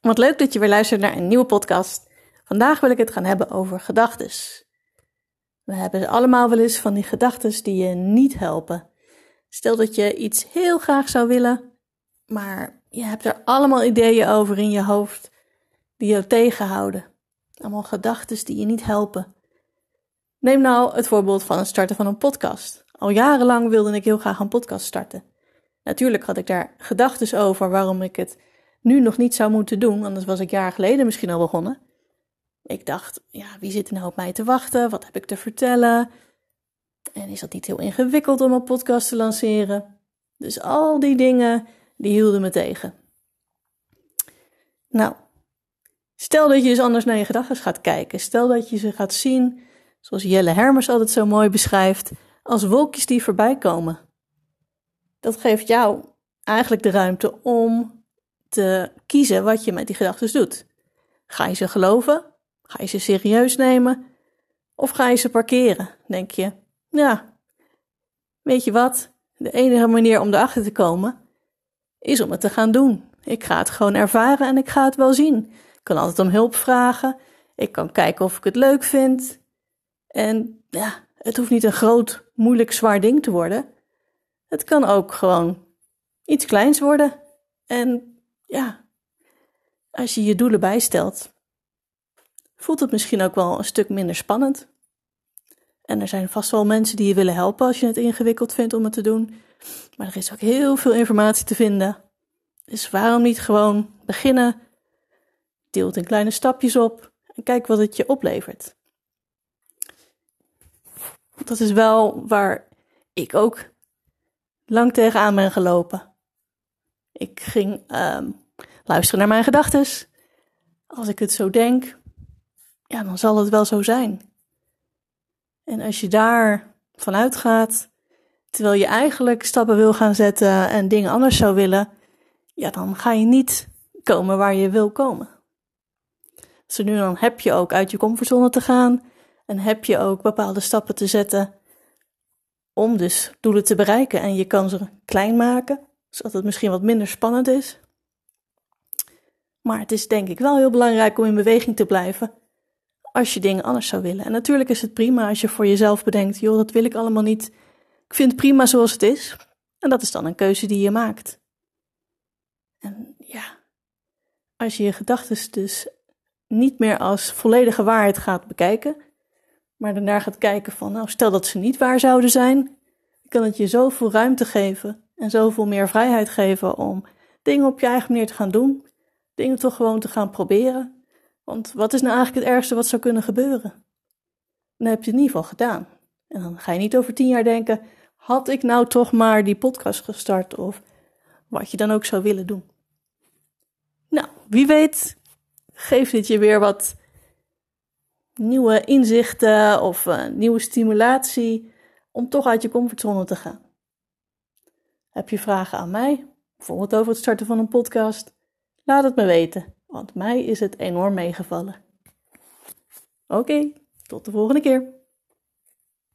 Wat leuk dat je weer luistert naar een nieuwe podcast. Vandaag wil ik het gaan hebben over gedachtes. We hebben allemaal wel eens van die gedachtes die je niet helpen. Stel dat je iets heel graag zou willen, maar je hebt er allemaal ideeën over in je hoofd die je tegenhouden. Allemaal gedachtes die je niet helpen. Neem nou het voorbeeld van het starten van een podcast. Al jarenlang wilde ik heel graag een podcast starten. Natuurlijk had ik daar gedachten over waarom ik het nu nog niet zou moeten doen, anders was ik jaar geleden misschien al begonnen. Ik dacht, ja, wie zit er nou op mij te wachten? Wat heb ik te vertellen? En is dat niet heel ingewikkeld om een podcast te lanceren? Dus al die dingen, die hielden me tegen. Nou, stel dat je dus anders naar je gedachten gaat kijken. Stel dat je ze gaat zien, zoals Jelle Hermers altijd zo mooi beschrijft, als wolkjes die voorbij komen. Dat geeft jou eigenlijk de ruimte om te kiezen wat je met die gedachten doet. Ga je ze geloven? Ga je ze serieus nemen? Of ga je ze parkeren? Denk je, ja, weet je wat? De enige manier om erachter te komen is om het te gaan doen. Ik ga het gewoon ervaren en ik ga het wel zien. Ik kan altijd om hulp vragen. Ik kan kijken of ik het leuk vind. En ja, het hoeft niet een groot, moeilijk, zwaar ding te worden. Het kan ook gewoon iets kleins worden. En ja, als je je doelen bijstelt, voelt het misschien ook wel een stuk minder spannend. En er zijn vast wel mensen die je willen helpen als je het ingewikkeld vindt om het te doen. Maar er is ook heel veel informatie te vinden. Dus waarom niet gewoon beginnen? Deel het in kleine stapjes op en kijk wat het je oplevert. Dat is wel waar ik ook lang tegenaan ben gelopen. Ik ging um, luisteren naar mijn gedachten. Als ik het zo denk, ja, dan zal het wel zo zijn. En als je daar vanuit gaat, terwijl je eigenlijk stappen wil gaan zetten en dingen anders zou willen, ja, dan ga je niet komen waar je wil komen. Dus nu dan heb je ook uit je comfortzone te gaan en heb je ook bepaalde stappen te zetten om dus doelen te bereiken. En je kan ze klein maken, zodat het misschien wat minder spannend is. Maar het is denk ik wel heel belangrijk om in beweging te blijven als je dingen anders zou willen. En natuurlijk is het prima als je voor jezelf bedenkt, joh, dat wil ik allemaal niet. Ik vind het prima zoals het is. En dat is dan een keuze die je maakt. En ja, als je je gedachten dus niet meer als volledige waarheid gaat bekijken, maar daarna gaat kijken van, nou, stel dat ze niet waar zouden zijn, kan het je zoveel ruimte geven en zoveel meer vrijheid geven om dingen op je eigen manier te gaan doen, dingen toch gewoon te gaan proberen. Want wat is nou eigenlijk het ergste wat zou kunnen gebeuren? Dan heb je het in ieder geval gedaan. En dan ga je niet over tien jaar denken: had ik nou toch maar die podcast gestart of wat je dan ook zou willen doen. Nou, wie weet, geeft dit je weer wat nieuwe inzichten of uh, nieuwe stimulatie om toch uit je comfortzone te gaan. Heb je vragen aan mij, bijvoorbeeld over het starten van een podcast? Laat het me weten, want mij is het enorm meegevallen. Oké, tot de volgende keer.